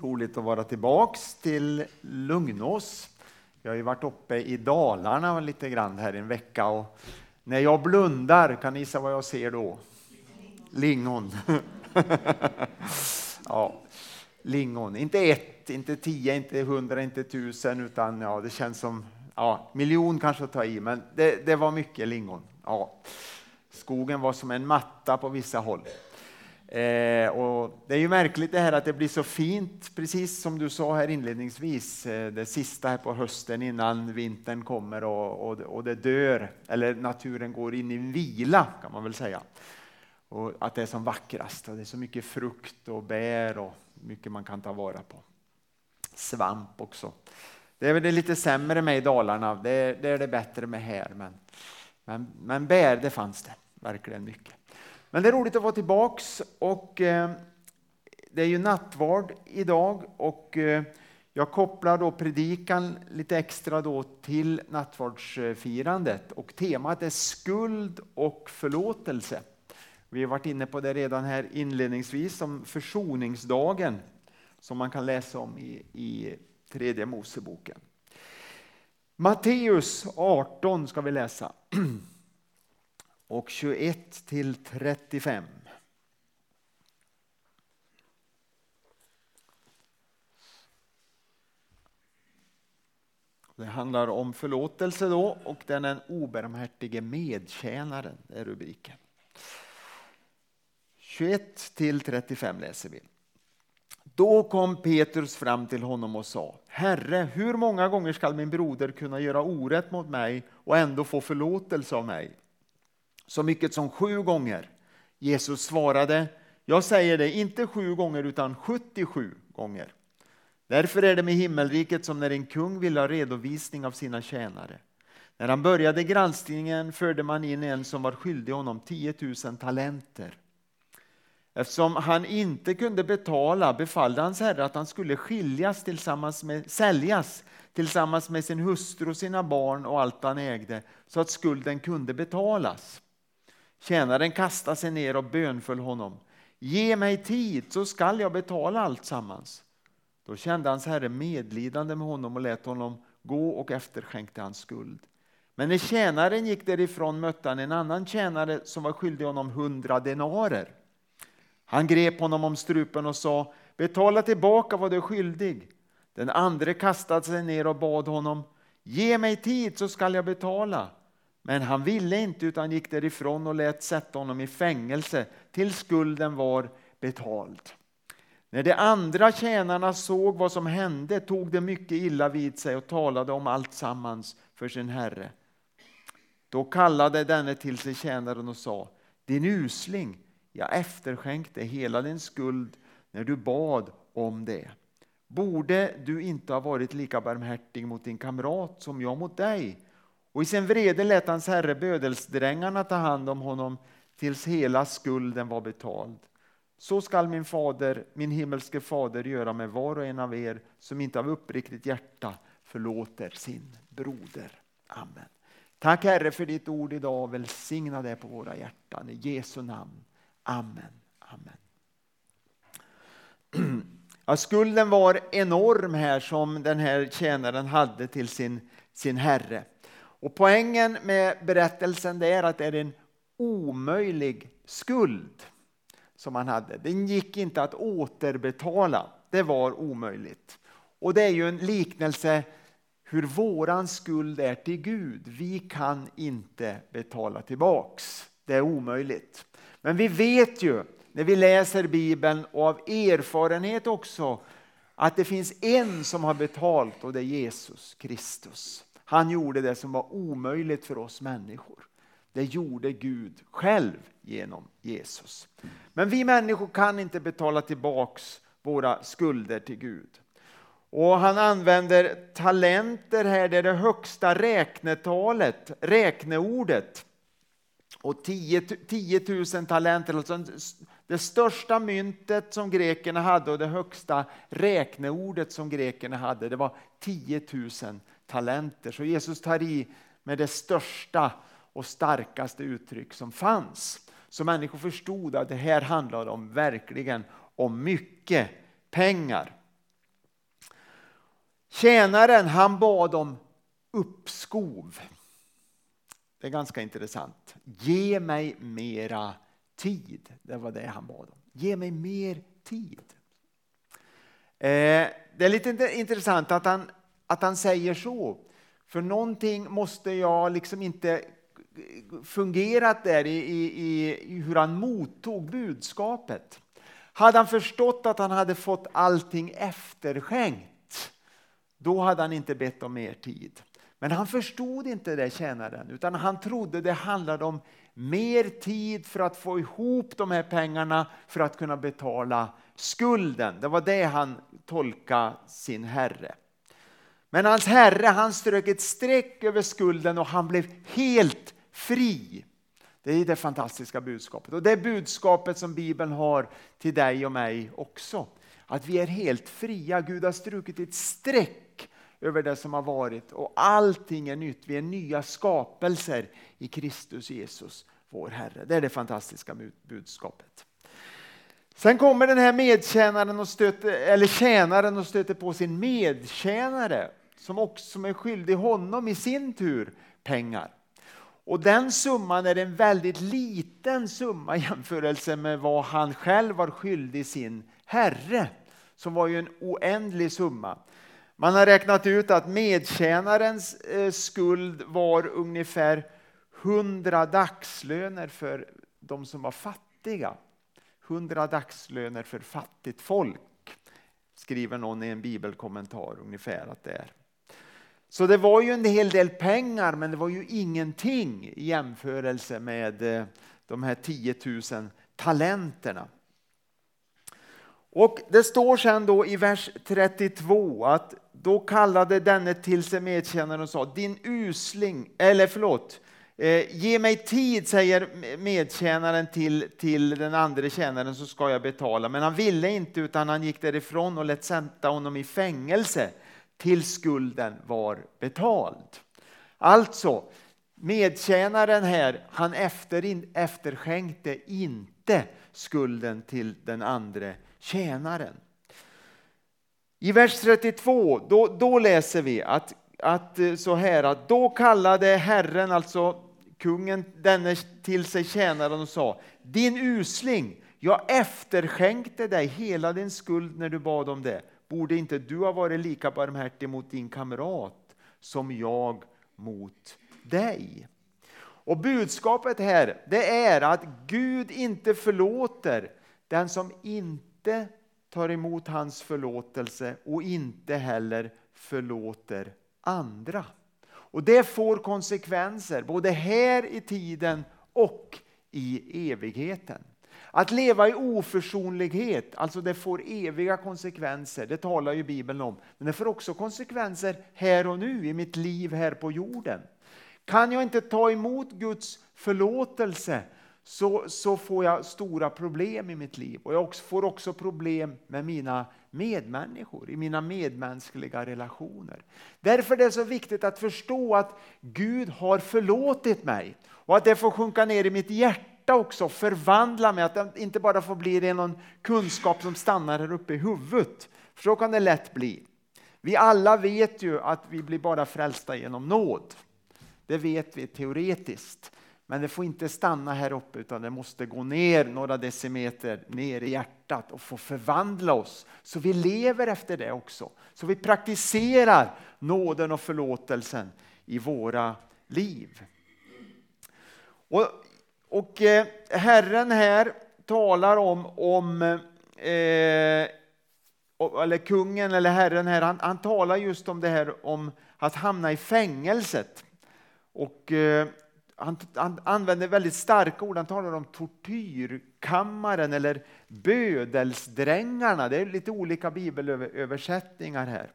Roligt att vara tillbaks till Lugnås. Jag har ju varit uppe i Dalarna lite grann här en vecka och när jag blundar, kan ni gissa vad jag ser då? Lingon. ja, lingon. Inte ett, inte tio, inte hundra, inte tusen, utan ja, det känns som ja, miljon kanske att ta i, men det, det var mycket lingon. Ja. Skogen var som en matta på vissa håll. Eh, och det är ju märkligt det här att det blir så fint, precis som du sa här inledningsvis, eh, det sista här på hösten innan vintern kommer och, och, och det dör, eller naturen går in i vila kan man väl säga. Och att det är som vackrast och det är så mycket frukt och bär och mycket man kan ta vara på. Svamp också. Det är väl det lite sämre med i Dalarna, det, det är det bättre med här. Men, men, men bär, det fanns det verkligen mycket. Men det är roligt att vara tillbaks och eh, det är ju nattvard idag och eh, jag kopplar då predikan lite extra då till nattvardsfirandet och temat är skuld och förlåtelse. Vi har varit inne på det redan här inledningsvis som försoningsdagen som man kan läsa om i, i tredje Moseboken. Matteus 18 ska vi läsa. och 21 till 35. Det handlar om förlåtelse då och den är den obarmhärtige medtjänaren, är rubriken. 21 till 35 läser vi. Då kom Petrus fram till honom och sa Herre, hur många gånger skall min broder kunna göra orätt mot mig och ändå få förlåtelse av mig? Så mycket som sju gånger. Jesus svarade, jag säger det inte sju gånger utan 77 gånger. Därför är det med himmelriket som när en kung vill ha redovisning av sina tjänare. När han började granskningen förde man in en som var skyldig honom 10 000 talenter. Eftersom han inte kunde betala befallde hans herre att han skulle skiljas tillsammans med, säljas tillsammans med sin hustru och sina barn och allt han ägde så att skulden kunde betalas. Tjänaren kastade sig ner och bönföll honom. Ge mig tid så skall jag betala allt sammans. Då kände hans herre medlidande med honom och lät honom gå och efterskänkte hans skuld. Men när tjänaren gick därifrån mötte han en annan tjänare som var skyldig honom hundra denarer. Han grep honom om strupen och sa betala tillbaka vad du är skyldig. Den andre kastade sig ner och bad honom ge mig tid så skall jag betala. Men han ville inte utan gick därifrån och lät sätta honom i fängelse tills skulden var betald. När de andra tjänarna såg vad som hände tog de mycket illa vid sig och talade om allt sammans för sin herre. Då kallade denne till sig tjänaren och sa Din usling, jag efterskänkte hela din skuld när du bad om det. Borde du inte ha varit lika barmhärtig mot din kamrat som jag mot dig? Och i sin vrede lät hans herre bödelsdrängarna ta hand om honom tills hela skulden var betald. Så skall min fader, min himmelske fader göra med var och en av er som inte av uppriktigt hjärta förlåter sin broder. Amen. Tack Herre för ditt ord idag. Välsigna det på våra hjärtan. I Jesu namn. Amen. Amen. Ja, skulden var enorm här som den här tjänaren hade till sin, sin herre. Och poängen med berättelsen är att det är en omöjlig skuld som han hade. Den gick inte att återbetala. Det var omöjligt. Och det är ju en liknelse hur våran skuld är till Gud. Vi kan inte betala tillbaks. Det är omöjligt. Men vi vet ju när vi läser Bibeln och av erfarenhet också att det finns en som har betalt och det är Jesus Kristus. Han gjorde det som var omöjligt för oss människor. Det gjorde Gud själv genom Jesus. Men vi människor kan inte betala tillbaks våra skulder till Gud. Och han använder talenter här, det är det högsta räknetalet, räkneordet. Och 10, 10 000 talenter, alltså det största myntet som grekerna hade och det högsta räkneordet som grekerna hade, det var 10 000 talenter. Så Jesus tar i med det största och starkaste uttryck som fanns. Så människor förstod att det här handlade om verkligen om mycket pengar. Tjänaren han bad om uppskov. Det är ganska intressant. Ge mig mera tid. Det var det han bad om. Ge mig mer tid. Eh, det är lite intressant att han, att han säger så. För någonting måste jag liksom inte fungerat där i, i, i hur han mottog budskapet. Hade han förstått att han hade fått allting efterskänkt, då hade han inte bett om mer tid. Men han förstod inte det, tjänaren, utan han trodde det handlade om mer tid för att få ihop de här pengarna för att kunna betala skulden. Det var det han tolkade sin herre. Men hans herre han strök ett streck över skulden och han blev helt fri. Det är det fantastiska budskapet. Och det budskapet som Bibeln har till dig och mig också. Att vi är helt fria. Gud har strukit ett streck över det som har varit och allting är nytt. Vi är nya skapelser i Kristus Jesus, vår Herre. Det är det fantastiska budskapet. Sen kommer den här medtjänaren och stöter, eller tjänaren och stöter på sin medtjänare som också är skyldig honom i sin tur pengar. Och den summan är en väldigt liten summa i jämförelse med vad han själv var skyldig sin herre, som var ju en oändlig summa. Man har räknat ut att medtjänarens eh, skuld var ungefär 100 dagslöner för de som var fattiga. 100 dagslöner för fattigt folk, skriver någon i en bibelkommentar ungefär att det är. Så det var ju en hel del pengar, men det var ju ingenting i jämförelse med eh, de här 10 000 talenterna. Och Det står sen då i vers 32 att då kallade denne till sig medtjänaren och sa din usling, eller förlåt, eh, ge mig tid säger medtjänaren till, till den andra tjänaren så ska jag betala. Men han ville inte utan han gick därifrån och lät sätta honom i fängelse tills skulden var betald. Alltså, medtjänaren här, han efter, efterskänkte inte skulden till den andra tjänaren. I vers 32 då, då läser vi att, att eh, så här att då kallade Herren, alltså kungen, denne till sig tjänaren och sa Din usling, jag efterskänkte dig hela din skuld när du bad om det. Borde inte du ha varit lika barmhärtig mot din kamrat som jag mot dig? Och budskapet här det är att Gud inte förlåter den som inte tar emot hans förlåtelse och inte heller förlåter andra. Och Det får konsekvenser både här i tiden och i evigheten. Att leva i oförsonlighet, alltså det får eviga konsekvenser, det talar ju Bibeln om. Men det får också konsekvenser här och nu i mitt liv här på jorden. Kan jag inte ta emot Guds förlåtelse så, så får jag stora problem i mitt liv. Och jag får också problem med mina medmänniskor, i mina medmänskliga relationer. Därför är det så viktigt att förstå att Gud har förlåtit mig och att det får sjunka ner i mitt hjärta hjärta också förvandla mig, att det inte bara får bli någon kunskap som stannar här uppe i huvudet. För så kan det lätt bli. Vi alla vet ju att vi blir bara frälsta genom nåd. Det vet vi teoretiskt. Men det får inte stanna här uppe utan det måste gå ner några decimeter ner i hjärtat och få förvandla oss. Så vi lever efter det också. Så vi praktiserar nåden och förlåtelsen i våra liv. Och och eh, Herren här talar om, om eh, eller kungen eller Herren här, han, han, talar just om det här om att hamna i fängelset. Och eh, han, han, använder väldigt starka ord, han talar om tortyrkammaren eller bödelsdrängarna. Det är lite olika bibelöversättningar här.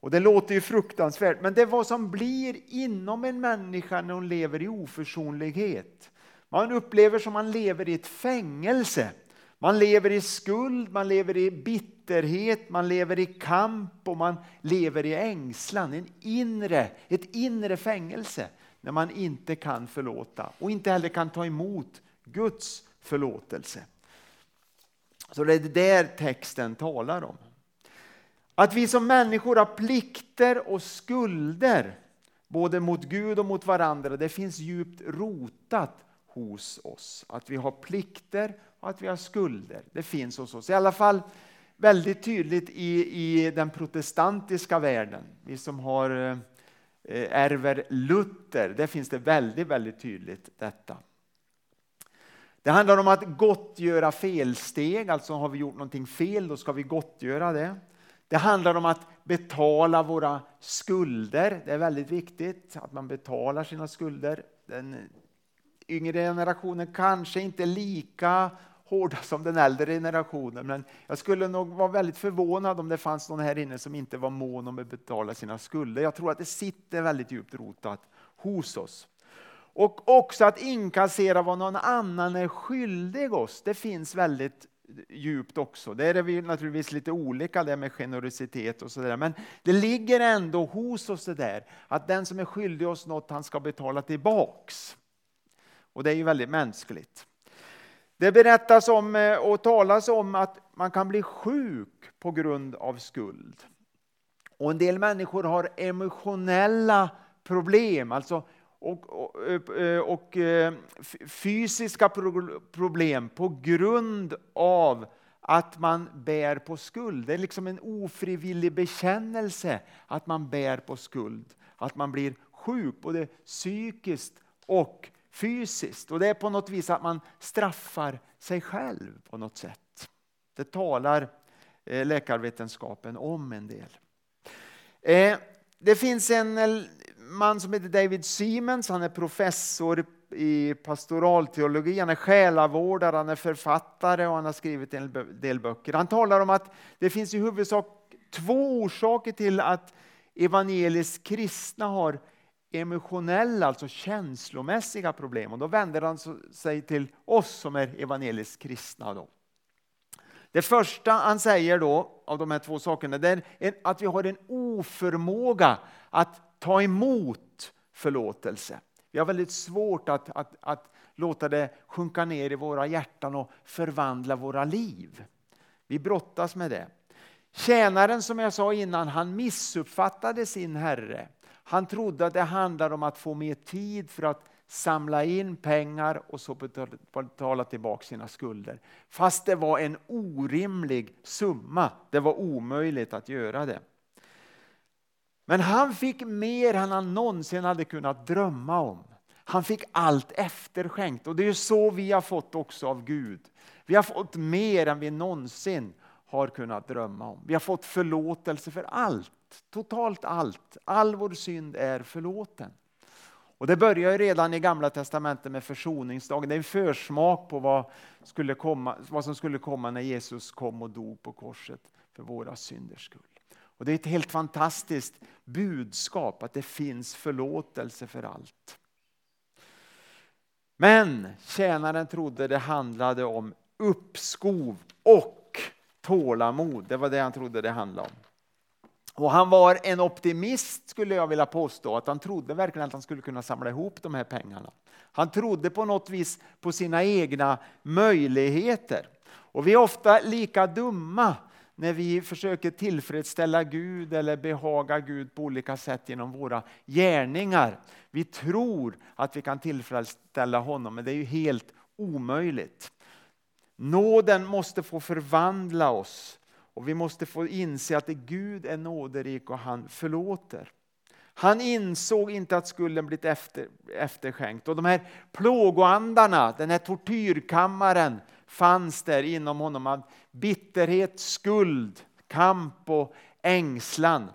Och Det låter ju fruktansvärt, men det är vad som blir inom en människa när hon lever i oförsonlighet. Man upplever som man lever i ett fängelse. Man lever i skuld, man lever i bitterhet, man lever i kamp och man lever i ängslan. En inre, ett inre fängelse när man inte kan förlåta och inte heller kan ta emot Guds förlåtelse. Så det är det där texten talar om. Att vi som människor har plikter och skulder både mot Gud och mot varandra, det finns djupt rotat hos oss. Att vi har plikter och att vi har skulder. Det finns hos oss. I alla fall väldigt tydligt i, i den protestantiska världen. Vi som har eh, ärver Luther, där finns det väldigt, väldigt tydligt detta. Det handlar om att gottgöra felsteg, alltså har vi gjort någonting fel, då ska vi gottgöra det. Det handlar om att betala våra skulder. Det är väldigt viktigt att man betalar sina skulder. Den yngre generationen kanske inte är lika hårda som den äldre generationen. Men jag skulle nog vara väldigt förvånad om det fanns någon här inne som inte var mån om att betala sina skulder. Jag tror att det sitter väldigt djupt rotat hos oss. Och också att inkassera vad någon annan är skyldig oss. Det finns väldigt djupt också. Där är vi naturligtvis lite olika det med generositet och sådär. Men det ligger ändå hos oss det där att den som är skyldig oss något han ska betala tillbaks. Och det är ju väldigt mänskligt. Det berättas om eh, och talas om att man kan bli sjuk på grund av skuld. Och en del människor har emotionella problem, alltså och, och, eh, och, eh, och, fysiska problem på grund av att man bär på skuld. Det är liksom en ofrivillig bekännelse att man bär på skuld. Att man blir sjuk, både psykiskt och fysiskt. Och det är på något vis att man straffar sig själv på något sätt. Det talar eh, läkarvetenskapen om en del. Eh, det finns en eh, man som heter David Siemens. Han är professor i pastoralteologi, han är själavårdare, han är författare och han har skrivit en del böcker. Han talar om att det finns i huvudsak två orsaker till att evangeliskt kristna har emotionella, alltså känslomässiga problem. Och då vänder han sig till oss som är evangeliskt kristna. Då. Det första han säger då av de här två sakerna det är att vi har en oförmåga att ta emot förlåtelse. Vi har väldigt svårt att, att, att låta det sjunka ner i våra hjärtan och förvandla våra liv. Vi brottas med det. Tjänaren som jag sa innan, han missuppfattade sin herre. Han trodde att det handlade om att få mer tid för att samla in pengar och så betala tillbaka sina skulder. Fast det var en orimlig summa. Det var omöjligt att göra det. Men han fick mer än han någonsin hade kunnat drömma om. Han fick allt efterskänkt och det är så vi har fått också av Gud. Vi har fått mer än vi någonsin har kunnat drömma om. Vi har fått förlåtelse för allt, totalt allt. All vår synd är förlåten. Och Det börjar redan i Gamla Testamentet med försoningsdagen. Det är en försmak på vad, skulle komma, vad som skulle komma när Jesus kom och dog på korset för våra synders skull. Och Det är ett helt fantastiskt budskap att det finns förlåtelse för allt. Men tjänaren trodde det handlade om uppskov och tålamod. Det var det han trodde det handlade om. Och han var en optimist skulle jag vilja påstå, att han trodde verkligen att han skulle kunna samla ihop de här pengarna. Han trodde på något vis på sina egna möjligheter. Och vi är ofta lika dumma när vi försöker tillfredsställa Gud eller behaga Gud på olika sätt genom våra gärningar. Vi tror att vi kan tillfredsställa honom, men det är ju helt omöjligt. Nåden måste få förvandla oss och vi måste få inse att Gud är nåderik och han förlåter. Han insåg inte att skulden blivit efter, efterskänkt. Och de här plågoandarna, den här tortyrkammaren fanns där inom honom. Bitterhet, skuld, kamp och ängslan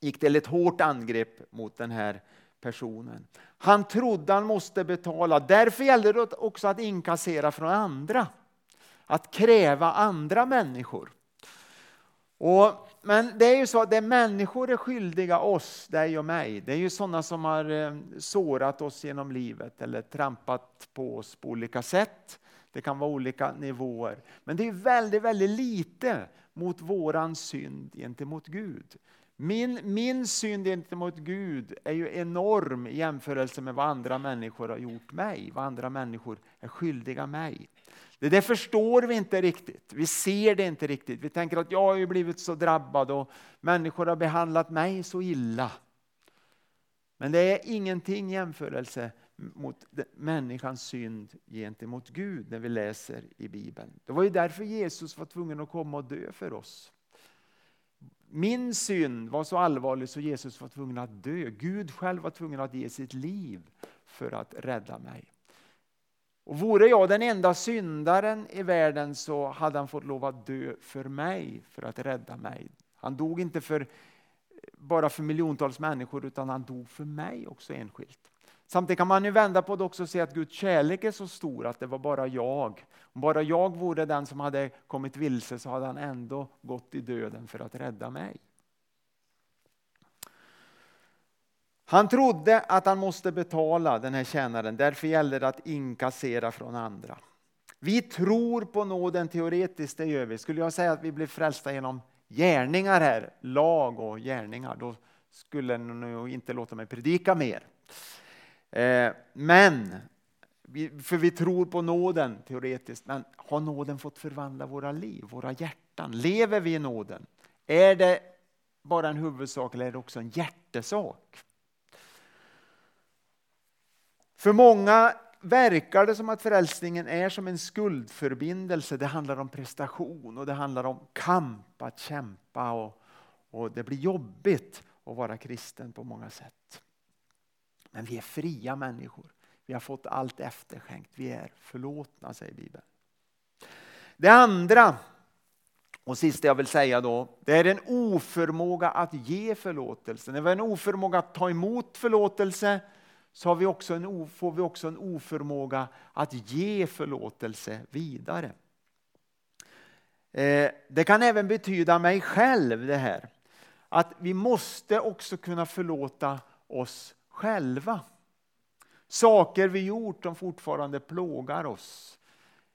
gick till ett hårt angrepp mot den här personen. Han trodde han måste betala. Därför gällde det också att inkassera från andra. Att kräva andra människor. Och, men det är ju så att det människor är skyldiga oss, dig och mig, det är ju sådana som har eh, sårat oss genom livet eller trampat på oss på olika sätt. Det kan vara olika nivåer. Men det är väldigt, väldigt lite mot våran synd gentemot Gud. Min, min synd gentemot Gud är ju enorm i jämförelse med vad andra människor har gjort mig, vad andra människor är skyldiga mig. Det där förstår vi inte riktigt. Vi ser det inte riktigt. Vi tänker att jag har ju blivit så drabbad och människor har behandlat mig så illa. Men det är ingenting jämförelse mot människans synd gentemot Gud när vi läser i Bibeln. Det var ju därför Jesus var tvungen att komma och dö för oss. Min synd var så allvarlig så Jesus var tvungen att dö. Gud själv var tvungen att ge sitt liv för att rädda mig. Och vore jag den enda syndaren i världen så hade han fått lov att dö för mig, för att rädda mig. Han dog inte för, bara för miljontals människor utan han dog för mig också enskilt. Samtidigt kan man ju vända på det också och se att Guds kärlek är så stor att det var bara jag. Om bara jag vore den som hade kommit vilse så hade han ändå gått i döden för att rädda mig. Han trodde att han måste betala den här tjänaren, därför gällde det att inkassera från andra. Vi tror på nåden teoretiskt, det gör vi. Skulle jag säga att vi blir frälsta genom gärningar här, lag och gärningar, då skulle ni nog inte låta mig predika mer. Eh, men, för vi tror på nåden teoretiskt, men har nåden fått förvandla våra liv, våra hjärtan? Lever vi i nåden? Är det bara en huvudsak eller är det också en hjärtesak? För många verkar det som att frälsningen är som en skuldförbindelse. Det handlar om prestation och det handlar om kamp, att kämpa och, och det blir jobbigt att vara kristen på många sätt. Men vi är fria människor. Vi har fått allt efterskänkt. Vi är förlåtna, säger Bibeln. Det andra och sista jag vill säga då, det är en oförmåga att ge förlåtelse. Det är en oförmåga att ta emot förlåtelse så har vi också en, får vi också en oförmåga att ge förlåtelse vidare. Eh, det kan även betyda mig själv det här. Att vi måste också kunna förlåta oss själva. Saker vi gjort som fortfarande plågar oss.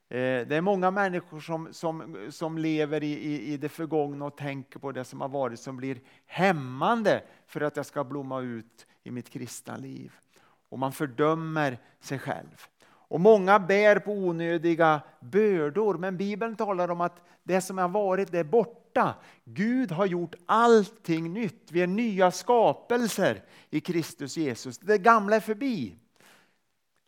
Eh, det är många människor som, som, som lever i, i, i det förgångna och tänker på det som har varit som blir hämmande för att jag ska blomma ut i mitt kristna liv. Och man fördömer sig själv. Och Många bär på onödiga bördor, men Bibeln talar om att det som har varit är borta. Gud har gjort allting nytt. Vi är nya skapelser i Kristus Jesus. Det gamla är förbi.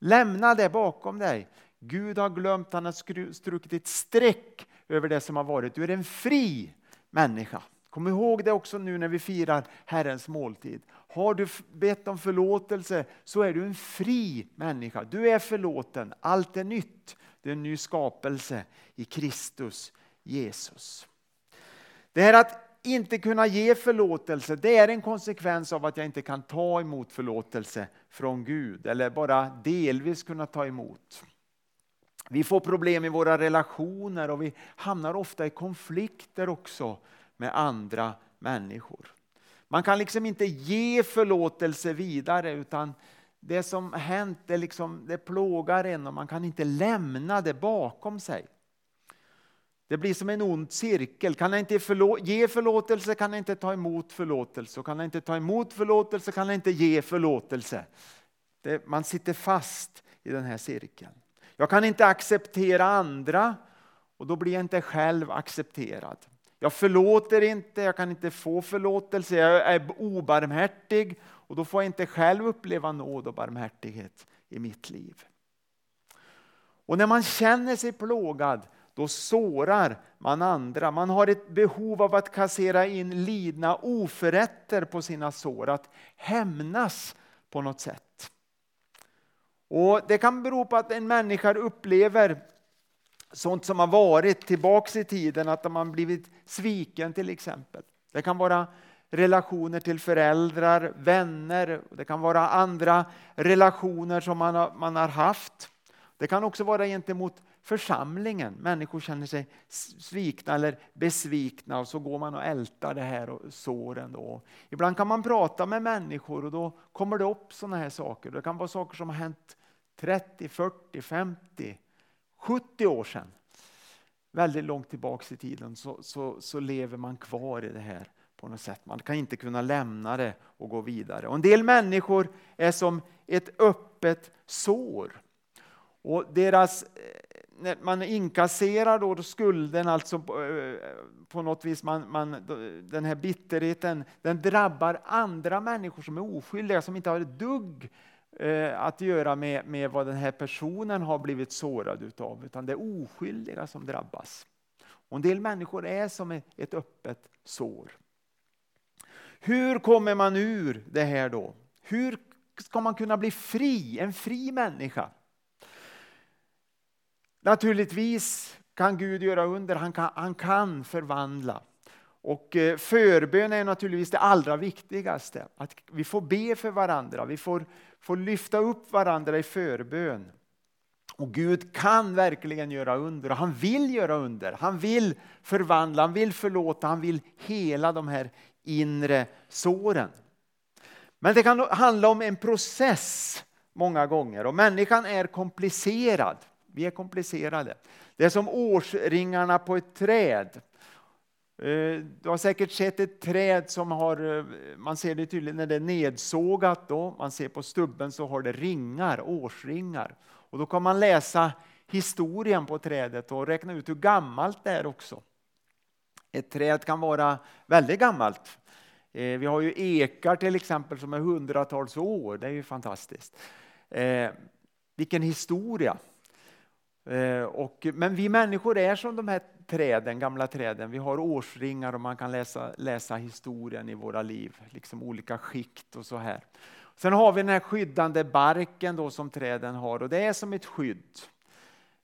Lämna det bakom dig. Gud har glömt, han har strukit ett streck över det som har varit. Du är en fri människa. Kom ihåg det också nu när vi firar Herrens måltid. Har du bett om förlåtelse så är du en fri människa. Du är förlåten, allt är nytt. Det är en ny skapelse i Kristus Jesus. Det här att inte kunna ge förlåtelse, det är en konsekvens av att jag inte kan ta emot förlåtelse från Gud eller bara delvis kunna ta emot. Vi får problem i våra relationer och vi hamnar ofta i konflikter också med andra människor. Man kan liksom inte ge förlåtelse vidare utan det som hänt det, liksom, det plågar en och man kan inte lämna det bakom sig. Det blir som en ond cirkel. Kan jag inte förlå ge förlåtelse kan jag inte ta emot förlåtelse. Och kan jag inte ta emot förlåtelse kan jag inte ge förlåtelse. Det, man sitter fast i den här cirkeln. Jag kan inte acceptera andra och då blir jag inte själv accepterad. Jag förlåter inte, jag kan inte få förlåtelse, jag är obarmhärtig och då får jag inte själv uppleva nåd och barmhärtighet i mitt liv. Och när man känner sig plågad, då sårar man andra. Man har ett behov av att kassera in lidna oförrätter på sina sår, att hämnas på något sätt. Och Det kan bero på att en människa upplever sånt som har varit tillbaks i tiden, att man blivit sviken till exempel. Det kan vara relationer till föräldrar, vänner, det kan vara andra relationer som man har, man har haft. Det kan också vara gentemot församlingen. Människor känner sig svikna eller besvikna och så går man och ältar det här och såren. Då. Ibland kan man prata med människor och då kommer det upp sådana här saker. Det kan vara saker som har hänt 30, 40, 50, 70 år sedan, väldigt långt tillbaka i tiden, så, så, så lever man kvar i det här på något sätt. Man kan inte kunna lämna det och gå vidare. Och en del människor är som ett öppet sår. Och deras, eh, när man inkasserar då skulden, alltså på, på något vis, man, man, den här bitterheten, den drabbar andra människor som är oskyldiga, som inte har ett dugg Eh, att göra med, med vad den här personen har blivit sårad utav, utan det är oskyldiga som drabbas. Och en del människor är som ett öppet sår. Hur kommer man ur det här då? Hur ska man kunna bli fri, en fri människa? Naturligtvis kan Gud göra under, han kan, han kan förvandla. Och eh, förbön är naturligtvis det allra viktigaste. Att vi får be för varandra, vi får, får lyfta upp varandra i förbön. Och Gud kan verkligen göra under och han vill göra under. Han vill förvandla, han vill förlåta, han vill hela de här inre såren. Men det kan handla om en process många gånger och människan är komplicerad. Vi är komplicerade. Det är som årsringarna på ett träd. Eh, du har säkert sett ett träd som har, eh, man ser det tydligt när det är nedsågat då, man ser på stubben så har det ringar, årsringar. Och då kan man läsa historien på trädet och räkna ut hur gammalt det är också. Ett träd kan vara väldigt gammalt. Eh, vi har ju ekar till exempel som är hundratals år, det är ju fantastiskt. Vilken historia! Och, men vi människor är som de här träden, gamla träden. Vi har årsringar och man kan läsa, läsa historien i våra liv, liksom olika skikt och så här. Sen har vi den här skyddande barken då som träden har och det är som ett skydd.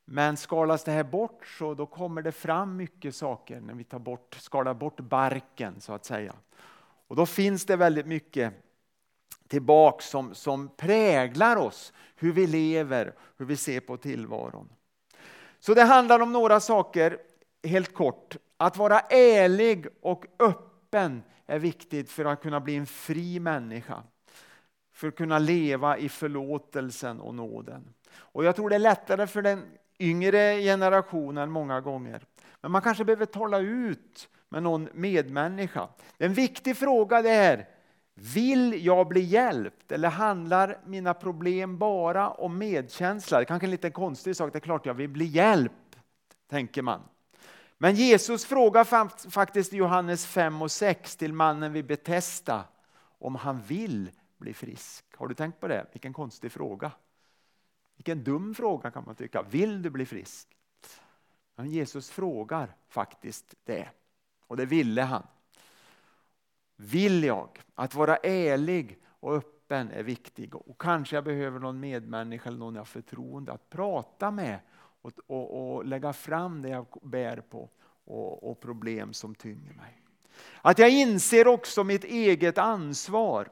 Men skalas det här bort så då kommer det fram mycket saker när vi tar bort, skalar bort barken så att säga. Och då finns det väldigt mycket tillbaks som, som präglar oss, hur vi lever, hur vi ser på tillvaron. Så det handlar om några saker, helt kort. Att vara ärlig och öppen är viktigt för att kunna bli en fri människa. För att kunna leva i förlåtelsen och nåden. Och jag tror det är lättare för den yngre generationen många gånger. Men man kanske behöver tala ut med någon medmänniska. En viktig fråga det är, vill jag bli hjälpt eller handlar mina problem bara om medkänsla? Det är kanske är en lite konstig sak, det är klart jag vill bli hjälpt, tänker man. Men Jesus frågar faktiskt i Johannes 5 och 6 till mannen vid Betesda om han vill bli frisk. Har du tänkt på det? Vilken konstig fråga. Vilken dum fråga kan man tycka. Vill du bli frisk? Men Jesus frågar faktiskt det. Och det ville han. Vill jag? Att vara ärlig och öppen är viktigt. Och kanske jag behöver någon medmänniska eller någon jag har förtroende att prata med och, och, och lägga fram det jag bär på och, och problem som tynger mig. Att jag inser också mitt eget ansvar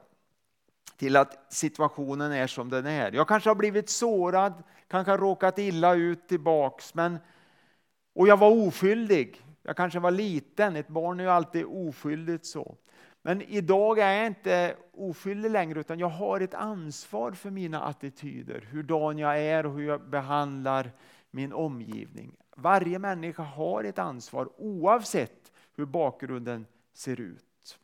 till att situationen är som den är. Jag kanske har blivit sårad, kanske har råkat illa ut tillbaks men, och jag var oskyldig. Jag kanske var liten, ett barn är ju alltid oskyldigt så. Men idag är jag inte oskyldig längre utan jag har ett ansvar för mina attityder, hurdan jag är och hur jag behandlar min omgivning. Varje människa har ett ansvar oavsett hur bakgrunden ser ut.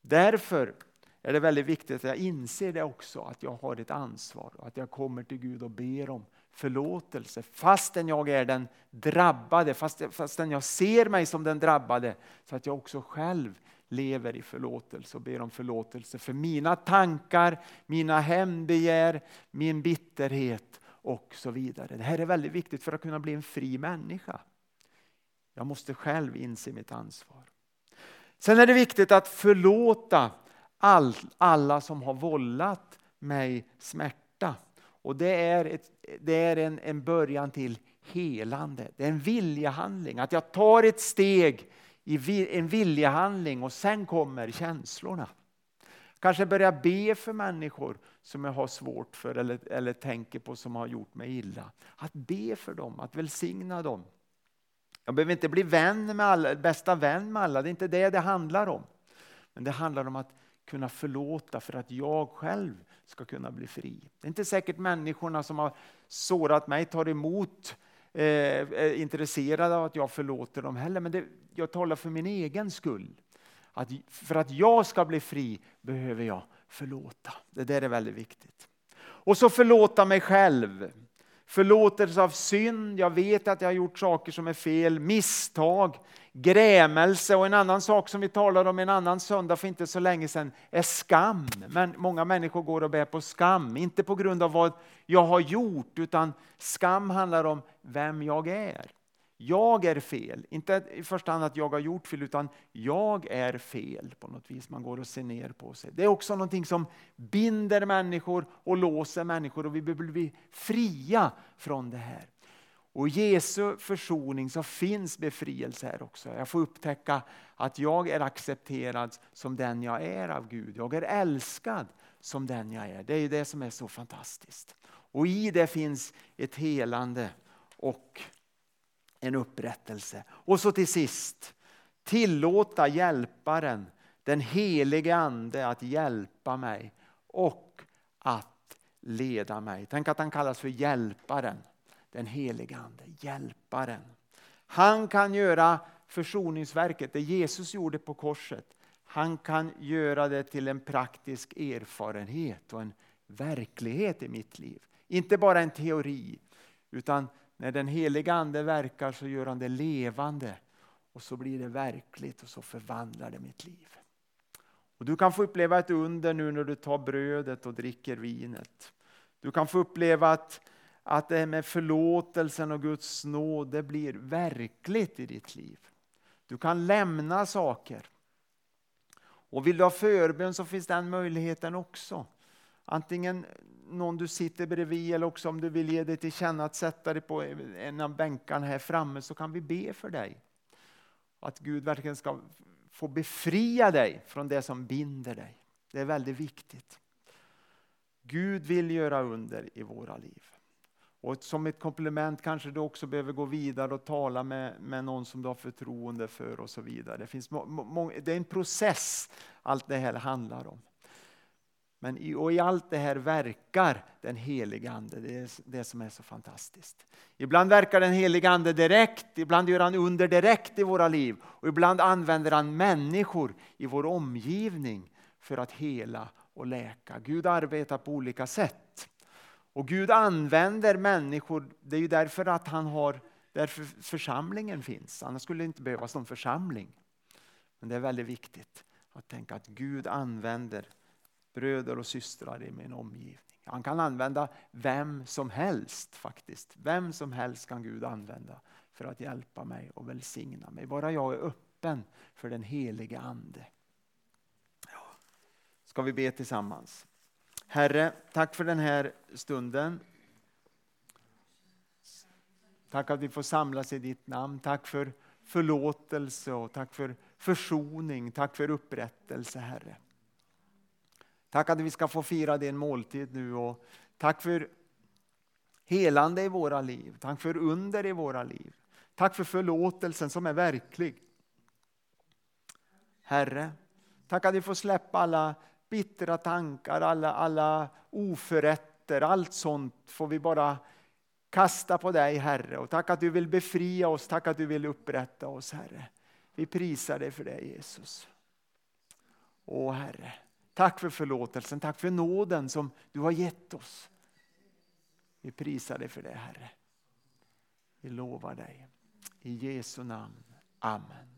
Därför är det väldigt viktigt att jag inser det också, att jag har ett ansvar och att jag kommer till Gud och ber om förlåtelse fastän jag är den drabbade, fastän jag ser mig som den drabbade så att jag också själv lever i förlåtelse och ber om förlåtelse för mina tankar, mina hämndbegär, min bitterhet och så vidare. Det här är väldigt viktigt för att kunna bli en fri människa. Jag måste själv inse mitt ansvar. Sen är det viktigt att förlåta all, alla som har vållat mig smärta. Och det är, ett, det är en, en början till helande. Det är en viljehandling. Att jag tar ett steg i en viljehandling och sen kommer känslorna. Kanske börja be för människor som jag har svårt för eller, eller tänker på som har gjort mig illa. Att be för dem, att välsigna dem. Jag behöver inte bli vän med alla, bästa vän med alla, det är inte det det handlar om. Men det handlar om att kunna förlåta för att jag själv ska kunna bli fri. Det är inte säkert människorna som har sårat mig tar emot eh, är intresserade av att jag förlåter dem heller, men det, jag talar för min egen skull. Att för att jag ska bli fri behöver jag förlåta. Det där är väldigt viktigt. Och så förlåta mig själv. Förlåtelse av synd, jag vet att jag har gjort saker som är fel, misstag, grämelse och en annan sak som vi talade om en annan söndag för inte så länge sedan är skam. Men många människor går och bär på skam, inte på grund av vad jag har gjort utan skam handlar om vem jag är. Jag är fel, inte i första hand att jag har gjort fel utan jag är fel på något vis. Man går och ser ner på sig. Det är också någonting som binder människor och låser människor och vi behöver bli fria från det här. Och i Jesu försoning så finns befrielse här också. Jag får upptäcka att jag är accepterad som den jag är av Gud. Jag är älskad som den jag är. Det är det som är så fantastiskt. Och i det finns ett helande och en upprättelse. Och så till sist, tillåta hjälparen, den helige ande att hjälpa mig och att leda mig. Tänk att han kallas för hjälparen, den helige ande, hjälparen. Han kan göra försoningsverket, det Jesus gjorde på korset. Han kan göra det till en praktisk erfarenhet och en verklighet i mitt liv. Inte bara en teori, utan när den heliga Ande verkar så gör han det levande och så blir det verkligt och så förvandlar det mitt liv. Och Du kan få uppleva ett under nu när du tar brödet och dricker vinet. Du kan få uppleva att, att det med förlåtelsen och Guds nåd det blir verkligt i ditt liv. Du kan lämna saker. Och vill du ha förbön så finns den möjligheten också. Antingen någon du sitter bredvid eller också om du vill ge dig till känna att sätta dig på en av bänkarna här framme så kan vi be för dig. Att Gud verkligen ska få befria dig från det som binder dig. Det är väldigt viktigt. Gud vill göra under i våra liv. Och som ett komplement kanske du också behöver gå vidare och tala med, med någon som du har förtroende för och så vidare. Det, finns det är en process allt det här handlar om. Men i, och i allt det här verkar den helige Ande, det är det som är så fantastiskt. Ibland verkar den helige Ande direkt, ibland gör han under direkt i våra liv och ibland använder han människor i vår omgivning för att hela och läka. Gud arbetar på olika sätt. Och Gud använder människor, det är ju därför att han har, därför församlingen finns. Annars skulle det inte behövas någon församling. Men det är väldigt viktigt att tänka att Gud använder bröder och systrar i min omgivning. Han kan använda vem som helst faktiskt. Vem som helst kan Gud använda för att hjälpa mig och välsigna mig. Bara jag är öppen för den helige Ande. Ja. Ska vi be tillsammans? Herre, tack för den här stunden. Tack att vi får samlas i ditt namn. Tack för förlåtelse och tack för försoning. Tack för upprättelse, Herre. Tack att vi ska få fira din måltid nu och tack för helande i våra liv. Tack för under i våra liv. Tack för förlåtelsen som är verklig. Herre, tack att vi får släppa alla bittra tankar, alla, alla oförrätter, allt sånt får vi bara kasta på dig Herre. Och tack att du vill befria oss, tack att du vill upprätta oss Herre. Vi prisar dig för det Jesus. Åh Herre. Tack för förlåtelsen, tack för nåden som du har gett oss. Vi prisar dig för det Herre. Vi lovar dig. I Jesu namn. Amen.